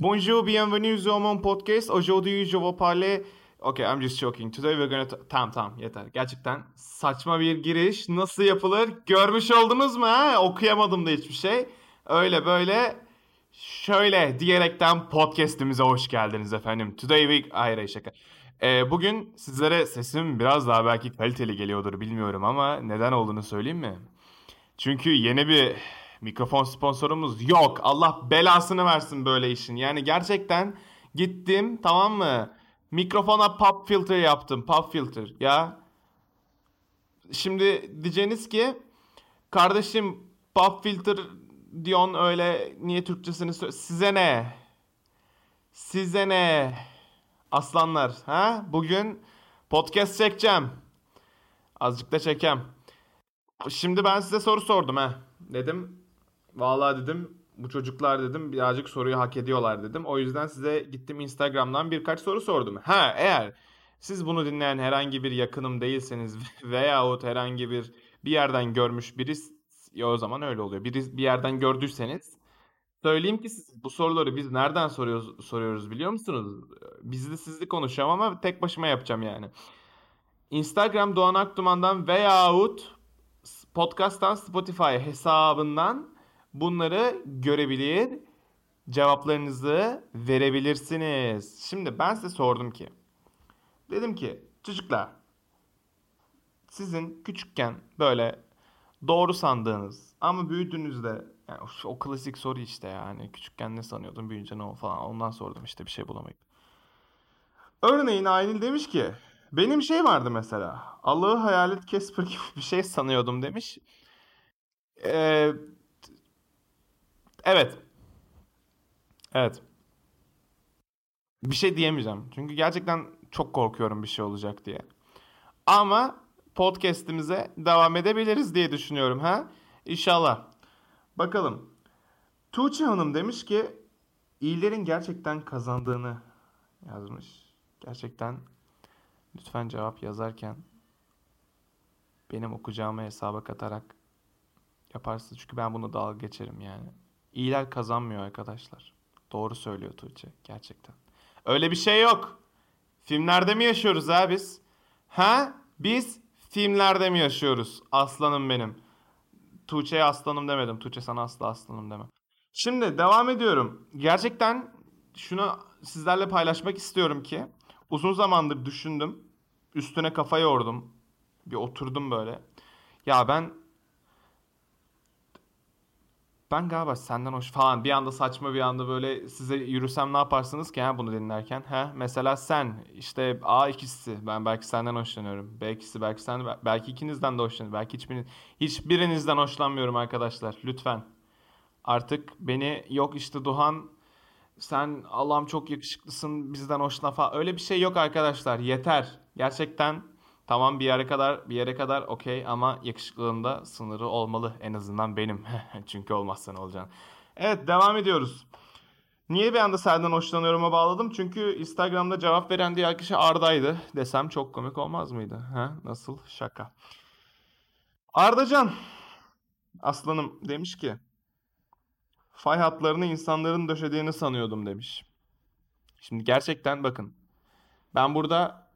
Bonjour, bienvenue sur mon podcast. Aujourd'hui, je vais parler... Okay, I'm just joking. Today we're gonna... Tamam tamam yeter. Gerçekten saçma bir giriş. Nasıl yapılır? Görmüş oldunuz mu ha? Okuyamadım da hiçbir şey. Öyle böyle şöyle diyerekten podcast'imize hoş geldiniz efendim. Today we... Hayır hayır şaka. Ee, bugün sizlere sesim biraz daha belki kaliteli geliyordur bilmiyorum ama neden olduğunu söyleyeyim mi? Çünkü yeni bir mikrofon sponsorumuz yok. Allah belasını versin böyle işin. Yani gerçekten gittim tamam mı? Mikrofona pop filter yaptım. Pop filter ya. Şimdi diyeceğiniz ki kardeşim pop filter diyorsun öyle niye Türkçesini söyle size ne? Size ne? Aslanlar ha? Bugün podcast çekeceğim. Azıcık da çekem. Şimdi ben size soru sordum ha. Dedim vallahi dedim bu çocuklar dedim birazcık soruyu hak ediyorlar dedim. O yüzden size gittim Instagram'dan birkaç soru sordum. Ha eğer siz bunu dinleyen herhangi bir yakınım değilseniz veyahut herhangi bir bir yerden görmüş birisi ya o zaman öyle oluyor. Bir, bir yerden gördüyseniz söyleyeyim ki siz bu soruları biz nereden soruyoruz soruyoruz biliyor musunuz? Bizli sizli konuşacağım ama tek başıma yapacağım yani. Instagram Doğan Akduman'dan veyahut podcast'tan Spotify hesabından bunları görebilir, cevaplarınızı verebilirsiniz. Şimdi ben size sordum ki, dedim ki çocuklar sizin küçükken böyle doğru sandığınız ama büyüdüğünüzde yani o klasik soru işte yani küçükken ne sanıyordun büyüyünce ne o falan ondan sordum işte bir şey bulamayıp. Örneğin Aynil demiş ki benim şey vardı mesela Allah'ı hayalet Casper gibi bir şey sanıyordum demiş. Ee, evet. Evet. Bir şey diyemeyeceğim. Çünkü gerçekten çok korkuyorum bir şey olacak diye. Ama podcast'imize devam edebiliriz diye düşünüyorum ha. İnşallah. Bakalım. Tuğçe Hanım demiş ki iyilerin gerçekten kazandığını yazmış. Gerçekten lütfen cevap yazarken benim okuyacağımı hesaba katarak yaparsınız. Çünkü ben bunu dalga geçerim yani. İyiler kazanmıyor arkadaşlar. Doğru söylüyor Tuğçe gerçekten. Öyle bir şey yok. Filmlerde mi yaşıyoruz ha biz? Ha? Biz filmlerde mi yaşıyoruz? Aslanım benim. Tuğçe'ye aslanım demedim. Tuğçe sana asla aslanım demem. Şimdi devam ediyorum. Gerçekten şunu sizlerle paylaşmak istiyorum ki uzun zamandır düşündüm. Üstüne kafa yordum. Bir oturdum böyle. Ya ben ben galiba senden hoş falan bir anda saçma bir anda böyle size yürüsem ne yaparsınız ki ha bunu dinlerken? Ha mesela sen işte A ikisi ben belki senden hoşlanıyorum. B ikisi belki sen belki ikinizden de hoşlanıyorum. Belki hiçbiriniz hiçbirinizden hoşlanmıyorum arkadaşlar. Lütfen. Artık beni yok işte Duhan sen Allah'ım çok yakışıklısın bizden hoşlan falan öyle bir şey yok arkadaşlar. Yeter. Gerçekten Tamam bir yere kadar bir yere kadar okey ama yakışıklılığında sınırı olmalı en azından benim. Çünkü olmazsa ne olacaksın. Evet devam ediyoruz. Niye bir anda senden hoşlanıyorum'a bağladım? Çünkü Instagram'da cevap veren diğer kişi Arda'ydı. Desem çok komik olmaz mıydı? Ha? Nasıl? Şaka. Ardacan aslanım demiş ki fay hatlarını insanların döşediğini sanıyordum demiş. Şimdi gerçekten bakın ben burada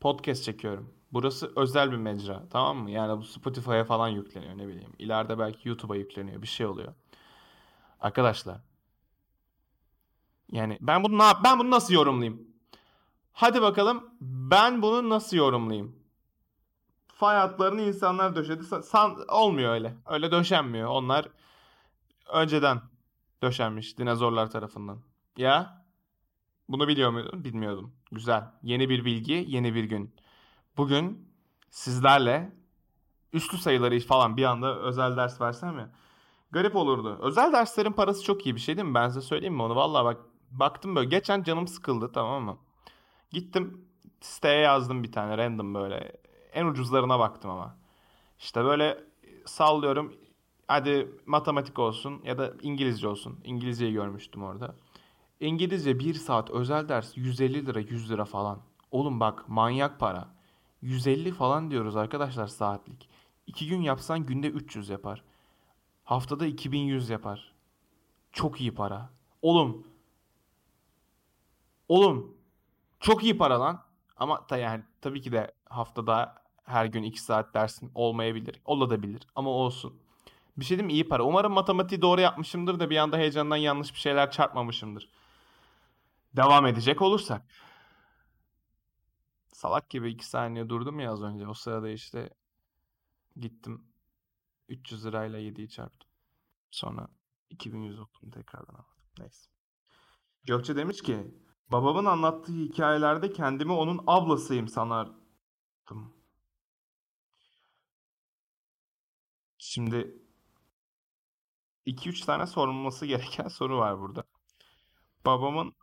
podcast çekiyorum. Burası özel bir mecra tamam mı? Yani bu Spotify'a falan yükleniyor ne bileyim. İleride belki YouTube'a yükleniyor bir şey oluyor. Arkadaşlar. Yani ben bunu ne ben bunu nasıl yorumlayayım? Hadi bakalım ben bunu nasıl yorumlayayım? Fay hatlarını insanlar döşedi. San, olmuyor öyle. Öyle döşenmiyor. Onlar önceden döşenmiş dinozorlar tarafından. Ya bunu biliyor muydun? Bilmiyordum. Güzel. Yeni bir bilgi, yeni bir gün. Bugün sizlerle üstü sayıları falan bir anda özel ders versem mi? Garip olurdu. Özel derslerin parası çok iyi bir şey değil mi? Ben size söyleyeyim mi onu? Vallahi bak baktım böyle. Geçen canım sıkıldı tamam mı? Gittim siteye yazdım bir tane random böyle. En ucuzlarına baktım ama. İşte böyle sallıyorum. Hadi matematik olsun ya da İngilizce olsun. İngilizceyi görmüştüm orada. İngilizce bir saat özel ders 150 lira 100 lira falan. Oğlum bak manyak para. 150 falan diyoruz arkadaşlar saatlik. 2 gün yapsan günde 300 yapar. Haftada 2100 yapar. Çok iyi para. Oğlum Oğlum çok iyi para lan. Ama ta yani tabii ki de haftada her gün 2 saat dersin olmayabilir. Olabilir ama olsun. Bir şey diyeyim? İyi para. Umarım matematiği doğru yapmışımdır da bir anda heyecandan yanlış bir şeyler çarpmamışımdır. Devam edecek olursak. Salak gibi 2 saniye durdum ya az önce. O sırada işte gittim 300 lirayla 7'yi çarptım. Sonra 2100 okudum tekrardan aldım. Neyse. Gökçe demiş ki babamın anlattığı hikayelerde kendimi onun ablasıyım sanardım. Şimdi 2-3 tane sorulması gereken soru var burada. Babamın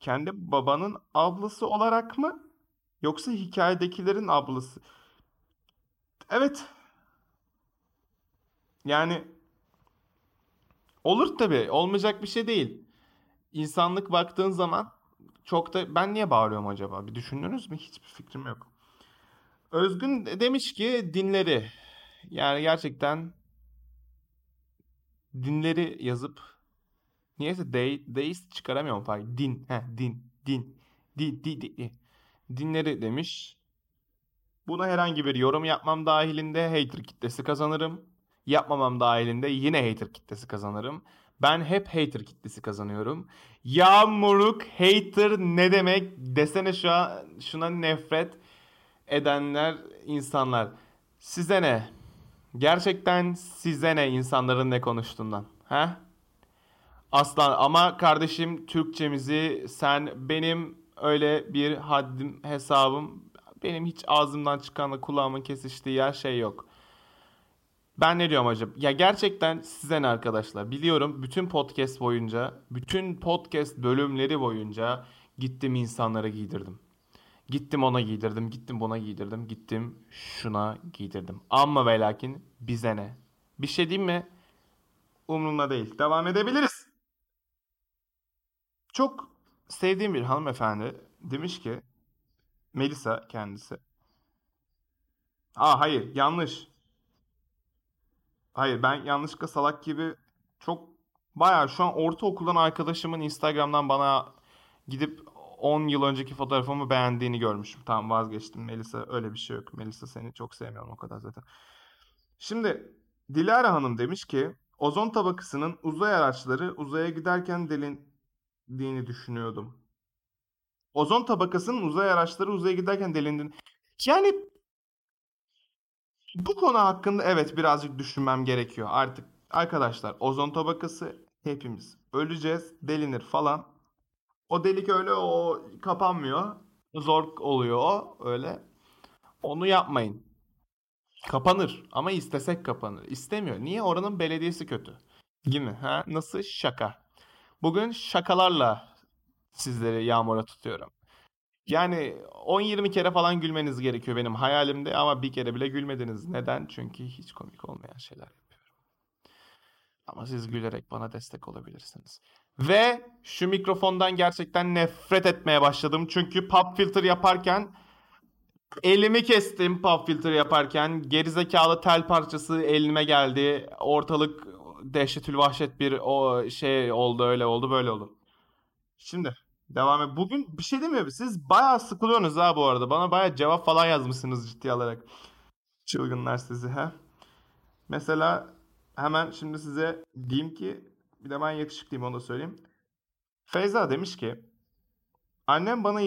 kendi babanın ablası olarak mı yoksa hikayedekilerin ablası? Evet. Yani olur tabii. Olmayacak bir şey değil. İnsanlık baktığın zaman çok da ben niye bağırıyorum acaba? Bir düşündünüz mü? Hiçbir fikrim yok. Özgün demiş ki dinleri yani gerçekten dinleri yazıp niyeyse de, deist çıkaramıyorum fark. Din, he, din, din, di, di, di, di. Dinleri demiş. Buna herhangi bir yorum yapmam dahilinde hater kitlesi kazanırım. Yapmamam dahilinde yine hater kitlesi kazanırım. Ben hep hater kitlesi kazanıyorum. Yağmurluk hater ne demek desene şu an, şuna nefret edenler insanlar. Size ne? Gerçekten size ne insanların ne konuştuğundan? He? Aslan ama kardeşim Türkçemizi sen benim öyle bir haddim hesabım benim hiç ağzımdan çıkanla kulağımın kesiştiği yer şey yok. Ben ne diyorum acaba? Ya gerçekten size ne arkadaşlar? Biliyorum bütün podcast boyunca, bütün podcast bölümleri boyunca gittim insanlara giydirdim. Gittim ona giydirdim, gittim buna giydirdim, gittim şuna giydirdim. Ama ve lakin bize ne? Bir şey diyeyim mi? Umurumda değil. Devam edebiliriz. Çok sevdiğim bir hanımefendi demiş ki Melisa kendisi. Aa hayır yanlış. Hayır ben yanlışlıkla salak gibi çok bayağı şu an ortaokuldan arkadaşımın Instagram'dan bana gidip 10 yıl önceki fotoğrafımı beğendiğini görmüşüm. Tamam vazgeçtim Melisa öyle bir şey yok. Melisa seni çok sevmiyorum o kadar zaten. Şimdi Dilara Hanım demiş ki ozon tabakasının uzay araçları uzaya giderken delindiğini düşünüyordum. Ozon tabakasının uzay araçları uzaya giderken delindiğini... Yani bu konu hakkında evet birazcık düşünmem gerekiyor. Artık arkadaşlar ozon tabakası hepimiz öleceğiz, delinir falan. O delik öyle o kapanmıyor. Zor oluyor o öyle. Onu yapmayın. Kapanır ama istesek kapanır. İstemiyor. Niye? Oranın belediyesi kötü. Gibi. Ha? Nasıl? Şaka. Bugün şakalarla sizleri yağmura tutuyorum. Yani 10-20 kere falan gülmeniz gerekiyor benim hayalimde ama bir kere bile gülmediniz. Neden? Çünkü hiç komik olmayan şeyler yapıyorum. Ama siz gülerek bana destek olabilirsiniz. Ve şu mikrofondan gerçekten nefret etmeye başladım. Çünkü pop filter yaparken elimi kestim pop filter yaparken. Gerizekalı tel parçası elime geldi. Ortalık dehşetül vahşet bir o şey oldu öyle oldu böyle oldu. Şimdi devam et. Bugün bir şey demiyor. Siz bayağı sıkılıyorsunuz ha bu arada. Bana bayağı cevap falan yazmışsınız ciddi alarak. Çılgınlar sizi ha. Mesela hemen şimdi size diyeyim ki bir de ben yakışıklıyım onu da söyleyeyim. Feyza demiş ki annem bana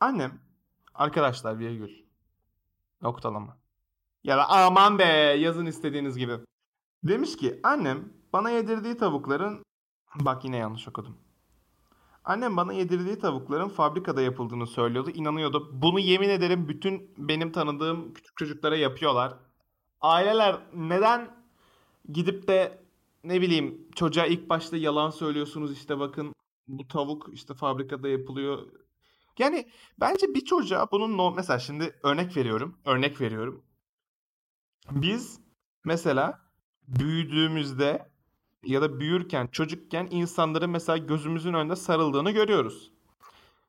annem arkadaşlar virgül noktalama. Ya da aman be yazın istediğiniz gibi. Demiş ki annem bana yedirdiği tavukların bak yine yanlış okudum. Annem bana yedirdiği tavukların fabrikada yapıldığını söylüyordu. inanıyordu. Bunu yemin ederim bütün benim tanıdığım küçük çocuklara yapıyorlar. Aileler neden gidip de ne bileyim çocuğa ilk başta yalan söylüyorsunuz işte bakın bu tavuk işte fabrikada yapılıyor. Yani bence bir çocuğa bunun no mesela şimdi örnek veriyorum. Örnek veriyorum. Biz mesela büyüdüğümüzde ya da büyürken, çocukken insanların mesela gözümüzün önünde sarıldığını görüyoruz.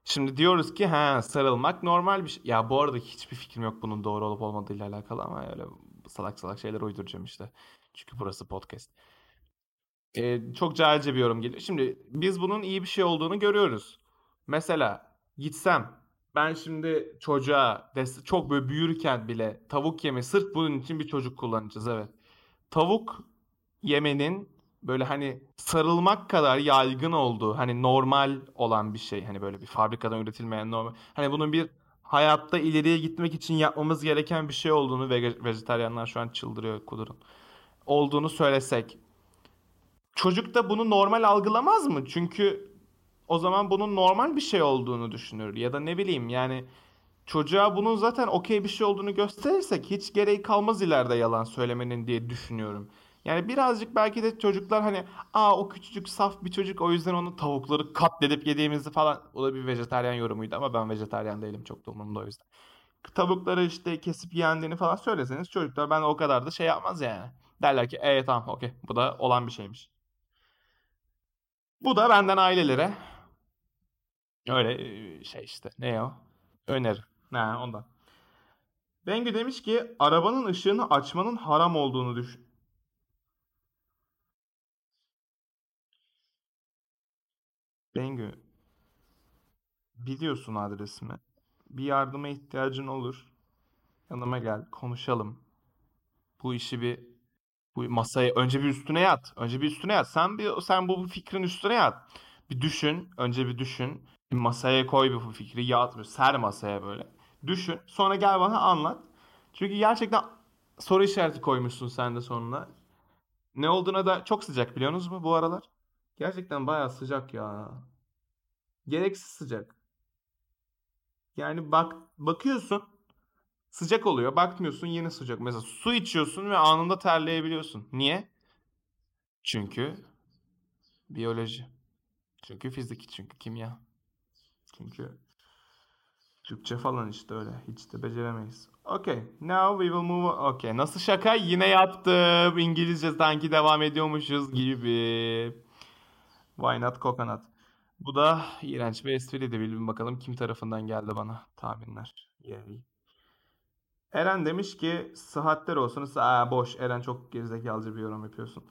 Şimdi diyoruz ki ha sarılmak normal bir şey. Ya bu arada hiçbir fikrim yok bunun doğru olup olmadığıyla alakalı ama öyle salak salak şeyler uyduracağım işte. Çünkü burası podcast. Ee, çok cahilce bir yorum geliyor. Şimdi biz bunun iyi bir şey olduğunu görüyoruz. Mesela gitsem ben şimdi çocuğa çok böyle büyürken bile tavuk yeme sırf bunun için bir çocuk kullanacağız evet. Tavuk yemenin böyle hani sarılmak kadar yaygın olduğu hani normal olan bir şey. Hani böyle bir fabrikadan üretilmeyen normal. Hani bunun bir hayatta ileriye gitmek için yapmamız gereken bir şey olduğunu ve vejetaryenler şu an çıldırıyor kudurun. Olduğunu söylesek. Çocuk da bunu normal algılamaz mı? Çünkü o zaman bunun normal bir şey olduğunu düşünür. Ya da ne bileyim yani çocuğa bunun zaten okey bir şey olduğunu gösterirsek hiç gereği kalmaz ileride yalan söylemenin diye düşünüyorum. Yani birazcık belki de çocuklar hani aa o küçücük saf bir çocuk o yüzden onu tavukları katledip yediğimizi falan o da bir vejetaryen yorumuydu ama ben vejetaryen değilim çok da umurumda o yüzden. Tavukları işte kesip yendiğini falan söyleseniz çocuklar ben o kadar da şey yapmaz yani. Derler ki evet tamam okey bu da olan bir şeymiş. Bu da benden ailelere öyle şey işte ne o? Öneri. Ne ondan. Bengü demiş ki arabanın ışığını açmanın haram olduğunu düşün. Bengü, biliyorsun adresimi. Bir yardıma ihtiyacın olur. Yanıma gel, konuşalım. Bu işi bir bu masaya önce bir üstüne yat. Önce bir üstüne yat. Sen bir sen bu fikrin üstüne yat. Bir düşün, önce bir düşün. Bir masaya koy bu fikri, yat, ser masaya böyle. Düşün. Sonra gel bana anlat. Çünkü gerçekten soru işareti koymuşsun sen de sonuna. Ne olduğuna da çok sıcak biliyorsunuz mu bu aralar? Gerçekten bayağı sıcak ya. Gereksiz sıcak. Yani bak bakıyorsun sıcak oluyor. Bakmıyorsun yine sıcak. Mesela su içiyorsun ve anında terleyebiliyorsun. Niye? Çünkü biyoloji. Çünkü fizik. Çünkü kimya. Çünkü Türkçe falan işte öyle. Hiç de beceremeyiz. Okay. Now we will move on. Okay. Nasıl şaka? Yine yaptım. İngilizce sanki devam ediyormuşuz gibi. Why not coconut? Bu da iğrenç bir espriydi. Bilin bakalım kim tarafından geldi bana tahminler. Yay. Eren demiş ki sıhhatler olsun. Aa, boş. Eren çok gerizekalıcı bir yorum yapıyorsun.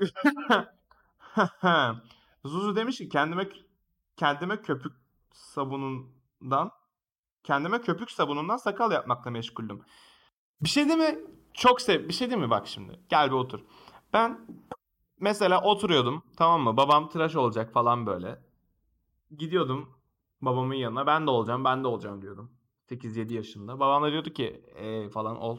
Zuzu demiş ki kendime kendime köpük sabunundan kendime köpük sabunundan sakal yapmakla meşguldüm. Bir şey değil mi? Çok sev. Bir şey değil mi bak şimdi? Gel bir otur. Ben mesela oturuyordum tamam mı? Babam tıraş olacak falan böyle gidiyordum babamın yanına. Ben de olacağım, ben de olacağım diyordum. 8-7 yaşında. Babam da diyordu ki e, falan ol.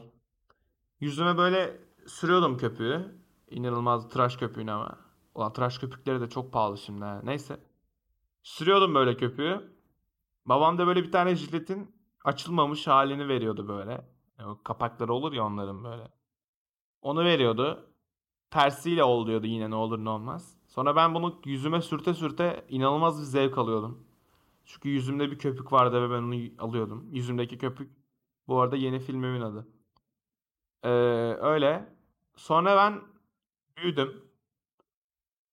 Yüzüme böyle sürüyordum köpüğü. İnanılmaz tıraş köpüğünü ama. Ulan tıraş köpükleri de çok pahalı şimdi. Ha. Neyse. Sürüyordum böyle köpüğü. Babam da böyle bir tane jiletin açılmamış halini veriyordu böyle. O kapakları olur ya onların böyle. Onu veriyordu. Tersiyle ol diyordu yine ne olur ne olmaz. Sonra ben bunu yüzüme sürte sürte inanılmaz bir zevk alıyordum. Çünkü yüzümde bir köpük vardı ve ben onu alıyordum. Yüzümdeki köpük bu arada yeni filmimin adı. Ee, öyle. Sonra ben büyüdüm.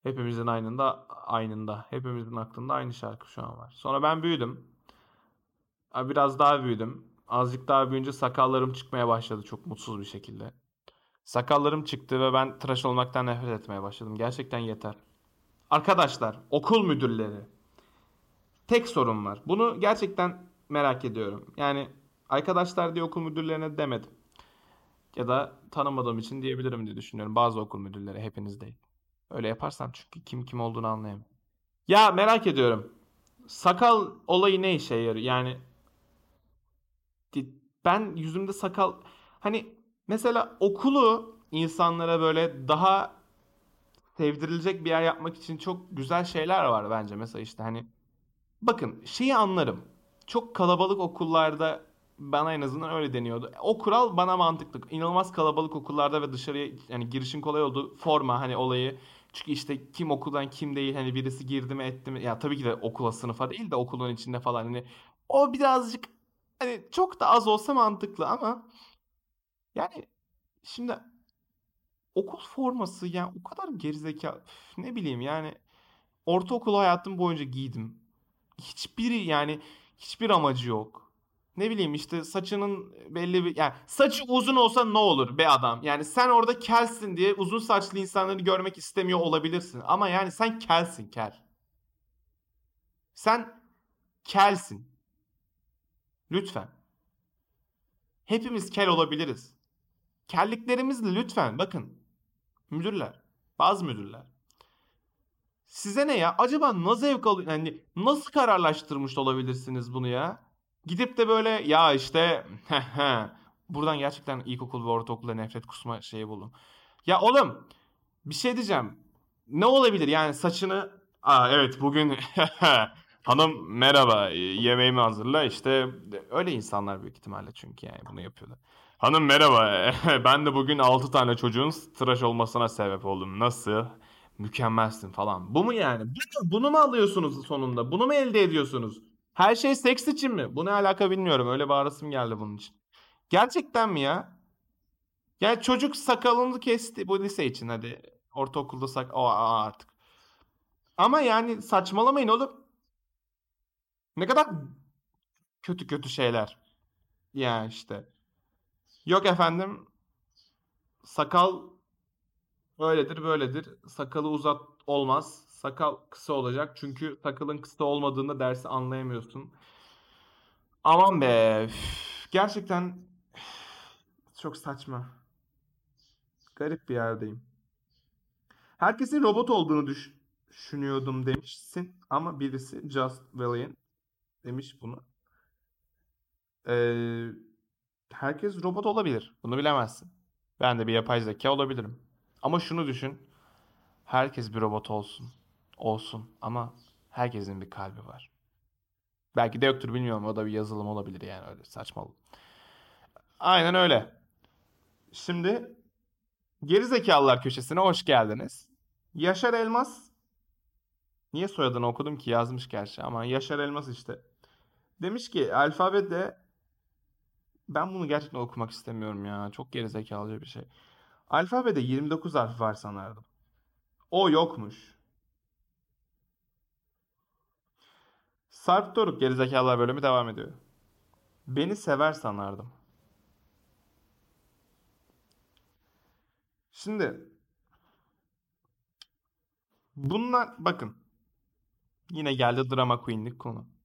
Hepimizin aynında, aynında. Hepimizin aklında aynı şarkı şu an var. Sonra ben büyüdüm. Biraz daha büyüdüm. Azıcık daha büyüyünce sakallarım çıkmaya başladı çok mutsuz bir şekilde. Sakallarım çıktı ve ben tıraş olmaktan nefret etmeye başladım. Gerçekten yeter. Arkadaşlar, okul müdürleri. Tek sorun var. Bunu gerçekten merak ediyorum. Yani arkadaşlar diye okul müdürlerine demedim. Ya da tanımadığım için diyebilirim diye düşünüyorum. Bazı okul müdürleri hepiniz değil. Öyle yaparsam çünkü kim kim olduğunu anlayamam. Ya merak ediyorum. Sakal olayı ne işe yarıyor? Yani ben yüzümde sakal hani mesela okulu insanlara böyle daha sevdirilecek bir yer yapmak için çok güzel şeyler var bence. Mesela işte hani bakın şeyi anlarım. Çok kalabalık okullarda bana en azından öyle deniyordu. O kural bana mantıklı. İnanılmaz kalabalık okullarda ve dışarıya yani girişin kolay olduğu forma hani olayı. Çünkü işte kim okuldan kim değil hani birisi girdi mi etti mi ya tabii ki de okula sınıfa değil de okulun içinde falan hani o birazcık hani çok da az olsa mantıklı ama yani şimdi okul forması yani o kadar gerizekalı ne bileyim yani ortaokul hayatım boyunca giydim. Hiçbiri yani hiçbir amacı yok. Ne bileyim işte saçının belli bir yani saçı uzun olsa ne olur be adam. Yani sen orada kelsin diye uzun saçlı insanları görmek istemiyor olabilirsin. Ama yani sen kelsin kel. Sen kelsin. Lütfen. Hepimiz kel olabiliriz. Kelliklerimizle lütfen bakın. Müdürler, bazı müdürler. Size ne ya? Acaba nasıl zevk alıyor? Yani nasıl kararlaştırmış olabilirsiniz bunu ya? Gidip de böyle ya işte buradan gerçekten ilkokul ve ortaokulda nefret kusma şeyi buldum. Ya oğlum bir şey diyeceğim. Ne olabilir yani saçını Aa evet bugün hanım merhaba yemeğimi hazırla işte öyle insanlar büyük ihtimalle çünkü yani bunu yapıyorlar. Hanım merhaba ben de bugün 6 tane çocuğun tıraş olmasına sebep oldum. Nasıl? Mükemmelsin falan. Bu mu yani? Bunu, bunu mu alıyorsunuz sonunda? Bunu mu elde ediyorsunuz? Her şey seks için mi? Bu ne alaka bilmiyorum. Öyle bağırasım geldi bunun için. Gerçekten mi ya? Yani çocuk sakalını kesti. Bu lise için hadi. Ortaokulda sak... O artık. Ama yani saçmalamayın oğlum. Ne kadar kötü kötü şeyler. Yani işte. Yok efendim. Sakal öyledir böyledir. Sakalı uzat olmaz. Sakal kısa olacak. Çünkü sakalın kısa olmadığında dersi anlayamıyorsun. Aman be. Gerçekten çok saçma. Garip bir yerdeyim. Herkesin robot olduğunu düş düşünüyordum demişsin ama birisi Just Valiant demiş bunu. Ee, herkes robot olabilir. Bunu bilemezsin. Ben de bir yapay zeka olabilirim. Ama şunu düşün. Herkes bir robot olsun. Olsun ama herkesin bir kalbi var. Belki de yoktur bilmiyorum. O da bir yazılım olabilir yani öyle saçmalık. Aynen öyle. Şimdi Gerizekalılar köşesine hoş geldiniz. Yaşar Elmas Niye soyadını okudum ki yazmış gerçi ama Yaşar Elmas işte. Demiş ki alfabede ben bunu gerçekten okumak istemiyorum ya. Çok gerizekalıca bir şey. Alfabede 29 harf var sanardım. O yokmuş. Sarp Doruk gerizekalılar bölümü devam ediyor. Beni sever sanardım. Şimdi bunlar bakın yine geldi drama queen'lik konu.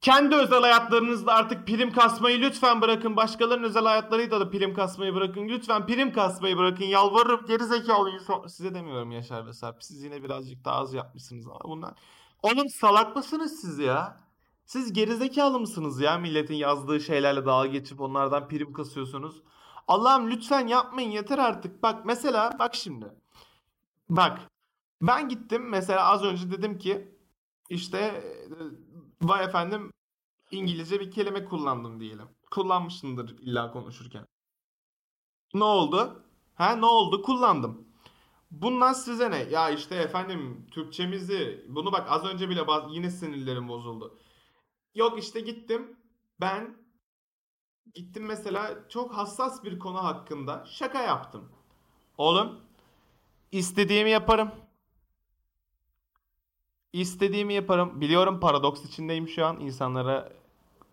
Kendi özel hayatlarınızda artık prim kasmayı lütfen bırakın. Başkalarının özel hayatlarıyla da prim kasmayı bırakın. Lütfen prim kasmayı bırakın. Yalvarırım gerizekalı insan. Size demiyorum Yaşar ve Sarp. Siz yine birazcık daha az yapmışsınız ama bunlar. Oğlum salak mısınız siz ya? Siz gerizekalı mısınız ya milletin yazdığı şeylerle dalga geçip onlardan prim kasıyorsunuz? Allah'ım lütfen yapmayın yeter artık. Bak mesela bak şimdi. Bak ben gittim mesela az önce dedim ki işte vay efendim İngilizce bir kelime kullandım diyelim. Kullanmışsındır illa konuşurken. Ne oldu? Ha ne oldu? Kullandım. Bundan size ne? Ya işte efendim Türkçemizi bunu bak az önce bile bazı, yine sinirlerim bozuldu. Yok işte gittim ben gittim mesela çok hassas bir konu hakkında şaka yaptım. Oğlum istediğimi yaparım. İstediğimi yaparım. Biliyorum paradoks içindeyim şu an. İnsanlara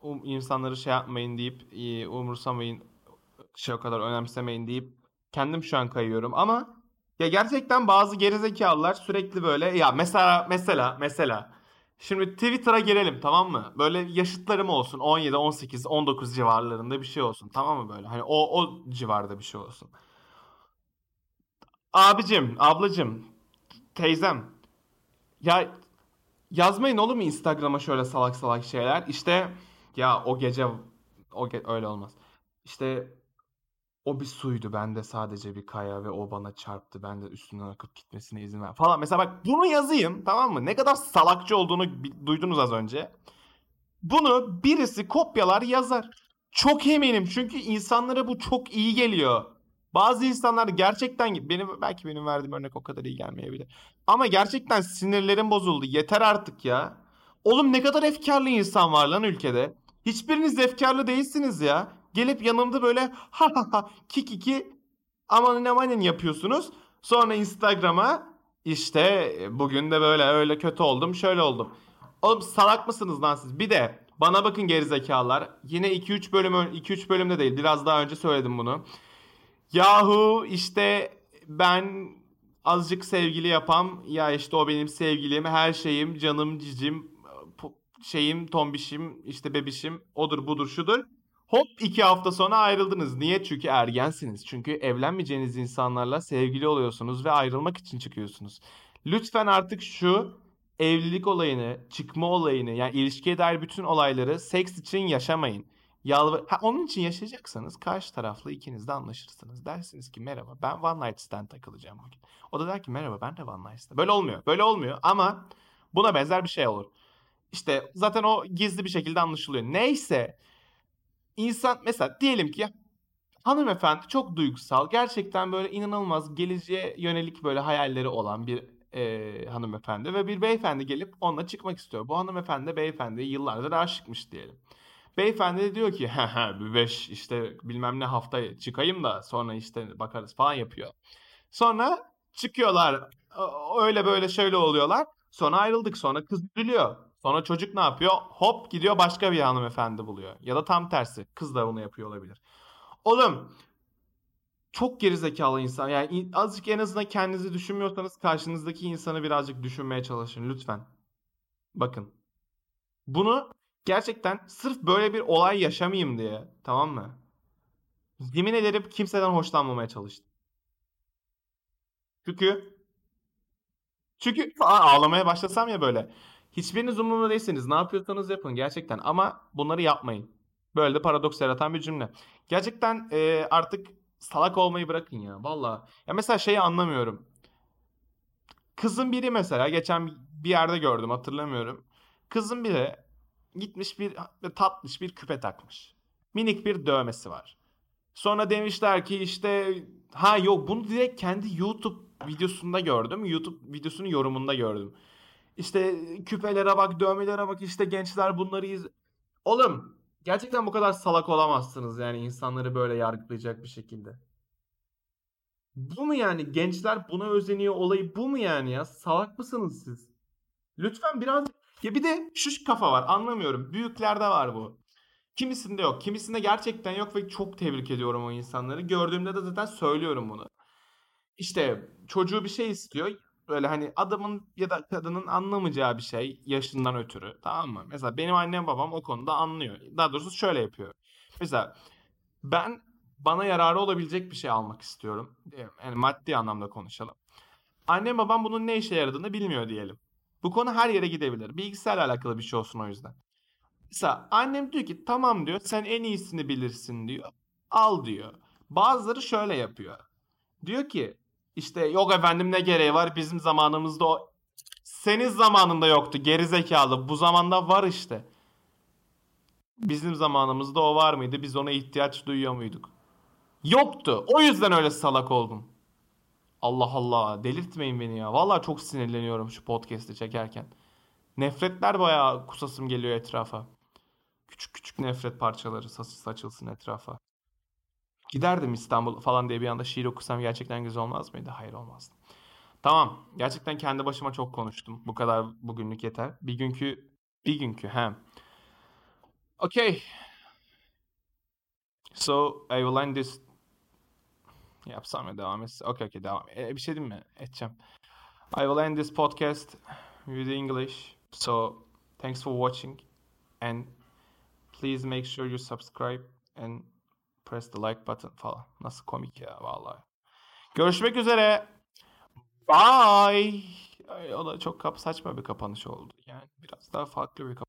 um, insanları şey yapmayın deyip e, umursamayın şey o kadar önemsemeyin deyip kendim şu an kayıyorum ama ya gerçekten bazı gerizekalılar sürekli böyle ya mesela mesela mesela şimdi Twitter'a girelim tamam mı? Böyle yaşıtlarım olsun 17, 18, 19 civarlarında bir şey olsun tamam mı böyle? Hani o o civarda bir şey olsun. Abicim, ablacım, teyzem ya yazmayın olur mu Instagram'a şöyle salak salak şeyler? İşte ya o gece o ge- öyle olmaz. İşte o bir suydu. Ben de sadece bir kaya ve o bana çarptı. Ben de üstünden akıp gitmesine izin ver falan. Mesela bak bunu yazayım tamam mı? Ne kadar salakçı olduğunu duydunuz az önce. Bunu birisi kopyalar yazar. Çok eminim çünkü insanlara bu çok iyi geliyor. Bazı insanlar gerçekten benim belki benim verdiğim örnek o kadar iyi gelmeyebilir. Ama gerçekten sinirlerim bozuldu. Yeter artık ya. Oğlum ne kadar efkarlı insan var lan ülkede. Hiçbiriniz efkarlı değilsiniz ya. Gelip yanımda böyle ha ha ha kikiki amanın amanın yapıyorsunuz. Sonra Instagram'a işte bugün de böyle öyle kötü oldum şöyle oldum. Oğlum salak mısınız lan siz? Bir de bana bakın gerizekalılar. Yine 2-3 bölüm 2-3 bölümde değil biraz daha önce söyledim bunu. Yahu işte ben azıcık sevgili yapam ya işte o benim sevgilim her şeyim canım cicim şeyim, tombişim, işte bebişim, odur budur şudur. Hop iki hafta sonra ayrıldınız. Niye? Çünkü ergensiniz. Çünkü evlenmeyeceğiniz insanlarla sevgili oluyorsunuz ve ayrılmak için çıkıyorsunuz. Lütfen artık şu evlilik olayını, çıkma olayını yani ilişkiye dair bütün olayları seks için yaşamayın. Yalvar ha, onun için yaşayacaksanız karşı taraflı ikiniz de anlaşırsınız. Dersiniz ki merhaba ben one night stand takılacağım bugün. O da der ki merhaba ben de one night stand. Böyle olmuyor. Böyle olmuyor ama buna benzer bir şey olur. İşte zaten o gizli bir şekilde anlaşılıyor. Neyse insan mesela diyelim ki hanımefendi çok duygusal. Gerçekten böyle inanılmaz geleceğe yönelik böyle hayalleri olan bir e, hanımefendi ve bir beyefendi gelip onunla çıkmak istiyor. Bu hanımefendi beyefendi yıllardır aşıkmış diyelim. Beyefendi de diyor ki bir beş işte bilmem ne hafta çıkayım da sonra işte bakarız falan yapıyor. Sonra çıkıyorlar öyle böyle şöyle oluyorlar. Sonra ayrıldık sonra kız üzülüyor. Sonra çocuk ne yapıyor? Hop gidiyor başka bir hanımefendi buluyor. Ya da tam tersi kız da bunu yapıyor olabilir. Oğlum çok gerizekalı insan. Yani azıcık en azından kendinizi düşünmüyorsanız karşınızdaki insanı birazcık düşünmeye çalışın lütfen. Bakın. Bunu gerçekten sırf böyle bir olay yaşamayayım diye tamam mı? Yemin ederim kimseden hoşlanmamaya çalıştım. Çünkü çünkü ağlamaya başlasam ya böyle. Hiçbiriniz umurumda değilsiniz. Ne yapıyorsanız yapın gerçekten ama bunları yapmayın. Böyle de paradoks yaratan bir cümle. Gerçekten e, artık salak olmayı bırakın ya. Valla. Ya mesela şeyi anlamıyorum. Kızın biri mesela geçen bir yerde gördüm hatırlamıyorum. Kızın biri gitmiş bir tatlış bir küpe takmış. Minik bir dövmesi var. Sonra demişler ki işte ha yok bunu direkt kendi YouTube videosunda gördüm. YouTube videosunun yorumunda gördüm. İşte küpelere bak, dövmelere bak işte gençler bunları iz... Oğlum gerçekten bu kadar salak olamazsınız yani insanları böyle yargılayacak bir şekilde. Bu mu yani gençler buna özeniyor olayı bu mu yani ya? Salak mısınız siz? Lütfen biraz ya bir de şu kafa var anlamıyorum. Büyüklerde var bu. Kimisinde yok. Kimisinde gerçekten yok ve çok tebrik ediyorum o insanları. Gördüğümde de zaten söylüyorum bunu. İşte çocuğu bir şey istiyor. Böyle hani adamın ya da kadının anlamayacağı bir şey yaşından ötürü. Tamam mı? Mesela benim annem babam o konuda anlıyor. Daha doğrusu şöyle yapıyor. Mesela ben bana yararı olabilecek bir şey almak istiyorum. Yani maddi anlamda konuşalım. Annem babam bunun ne işe yaradığını bilmiyor diyelim. Bu konu her yere gidebilir. Bilgisayarla alakalı bir şey olsun o yüzden. Mesela annem diyor ki tamam diyor sen en iyisini bilirsin diyor. Al diyor. Bazıları şöyle yapıyor. Diyor ki işte yok efendim ne gereği var bizim zamanımızda o senin zamanında yoktu geri zekalı bu zamanda var işte. Bizim zamanımızda o var mıydı biz ona ihtiyaç duyuyor muyduk? Yoktu o yüzden öyle salak oldum. Allah Allah delirtmeyin beni ya. Vallahi çok sinirleniyorum şu podcast'i çekerken. Nefretler bayağı kusasım geliyor etrafa. Küçük küçük nefret parçaları saçılsın etrafa. Giderdim İstanbul falan diye bir anda şiir okusam gerçekten güzel olmaz mıydı? Hayır olmazdı. Tamam. Gerçekten kendi başıma çok konuştum. Bu kadar bugünlük yeter. Bir günkü bir günkü he. Okay. So I will end this Yapsam ya devam etsin. Okay okay devam. E, bir şey diyeyim mi? Edeceğim. I will end this podcast with English. So thanks for watching and please make sure you subscribe and press the like button falan. Nasıl komik ya vallahi. Görüşmek üzere. Bye. Ay, o da çok kap saçma bir kapanış oldu. Yani biraz daha farklı bir kapanış.